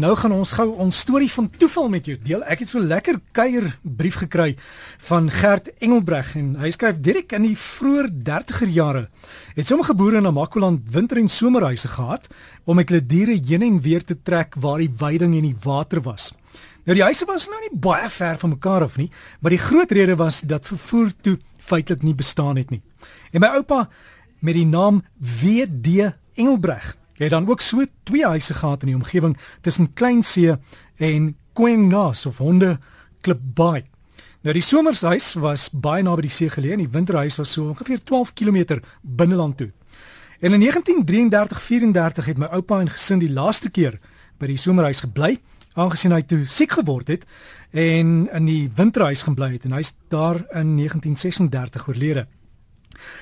Nou gaan ons gou ons storie van toeval met jou deel. Ek het so lekker kuier brief gekry van Gert Engelbreg en hy skryf direk in die vroeë 30er jare. Het sommige boere in Namakoland winter en somerhuise gehad om met hulle diere heen en weer te trek waar die weiding en die water was. Nou die huise was nou nie baie ver van mekaar af nie, maar die groot rede was dat vervoer toe feitelik nie bestaan het nie. En my oupa met die naam WD Engelbreg Het dan ook so twee huise gehad in die omgewing tussen Kleinsee en Quengas of Honde Klip Bay. Nou die somershuis was baie naby die see geleë en die winterhuis was so ongeveer 12 km binneland toe. En in 1933-34 het my oupa en gesin die laaste keer by die somerhuis gebly, aangesien hy toe siek geword het en in die winterhuis gaan bly het en hy's daar in 1936 oorlede.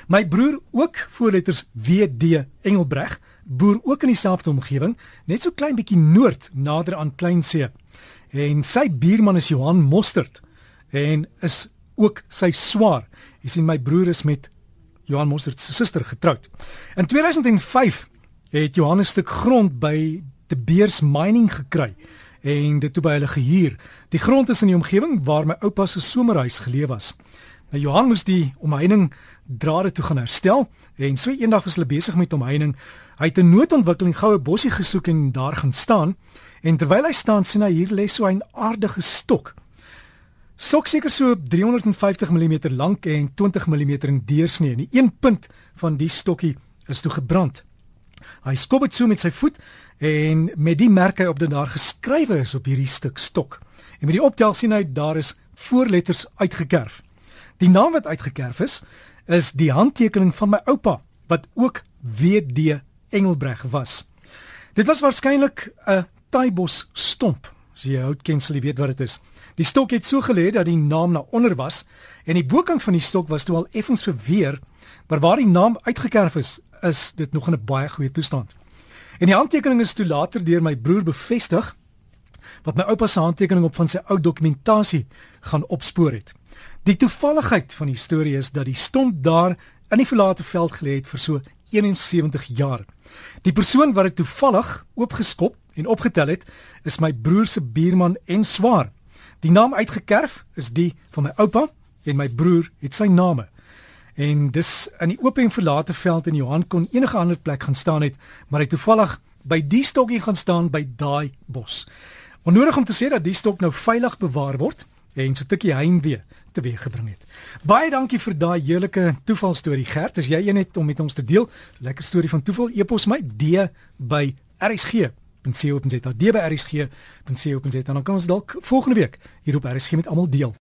My broer ook voorletters WD Engelbreg boer ook in dieselfde omgewing, net so klein bietjie noord nader aan Kleinsee. En sy buurman is Johan Mostert en is ook sy swaar. Jy sien my broer is met Johan Mostert se suster getroud. In 2005 het Johan 'n stuk grond by De Beers Mining gekry en dit toe by hulle gehuur. Die grond is in die omgewing waar my oupa se somerhuis geleë was. Nou Johan moes die omheining drade toe gaan herstel en so eendag was hulle besig met omheining. Hy het 'n noodontwikkeling goue bossie gesoek en daar gaan staan. En terwyl hy staan, sien hy hier lê so 'n aardige stok. Sok seker so 350 mm lank en 20 mm in deursnee. En die een punt van die stokkie is toe gebrand. Hy skop dit so met sy voet en met die merk hy op dat daar geskrywe is op hierdie stuk stok. En met die optel sien hy daar is voorletters uitgekerf. Die naam wat uitgekerf is, is die handtekening van my oupa wat ook WD Engelbreg was. Dit was waarskynlik 'n taaibos stomp. As jy hout ken, sal jy weet wat dit is. Die stok het so gelê dat die naam na onder was en die bokant van die stok was toe al effens verweer, maar waar die naam uitgekerf is, is dit nog in 'n baie goeie toestand. En die handtekening is toe later deur my broer bevestig wat my oupa se handtekening op van sy ou dokumentasie gaan opspoor het. Die toevalligheid van die storie is dat die stomp daar in die verlate veld gelê het vir so 71 jaar. Die persoon wat dit toevallig oopgeskop en opgetel het, is my broer se buurman en swaar. Die naam uitgekerf is die van my oupa en my broer het sy name. En dis in die oop en verlate veld in Johan kon enige ander plek gaan staan het, maar hy toevallig by die stokkie gaan staan by daai bos. Onnodig om te sê dat die stok nou veilig bewaar word en so 'n tikkie heimwee teweeggebring het. Baie dankie vir daai heerlike toevalstorie Gert. As jy een het om met ons te deel, lekker storie van toeval, epos my D by RSG.co.za. D by RSG.co.za. Dan kan ons dalk volgende week hier op RSG met almal deel.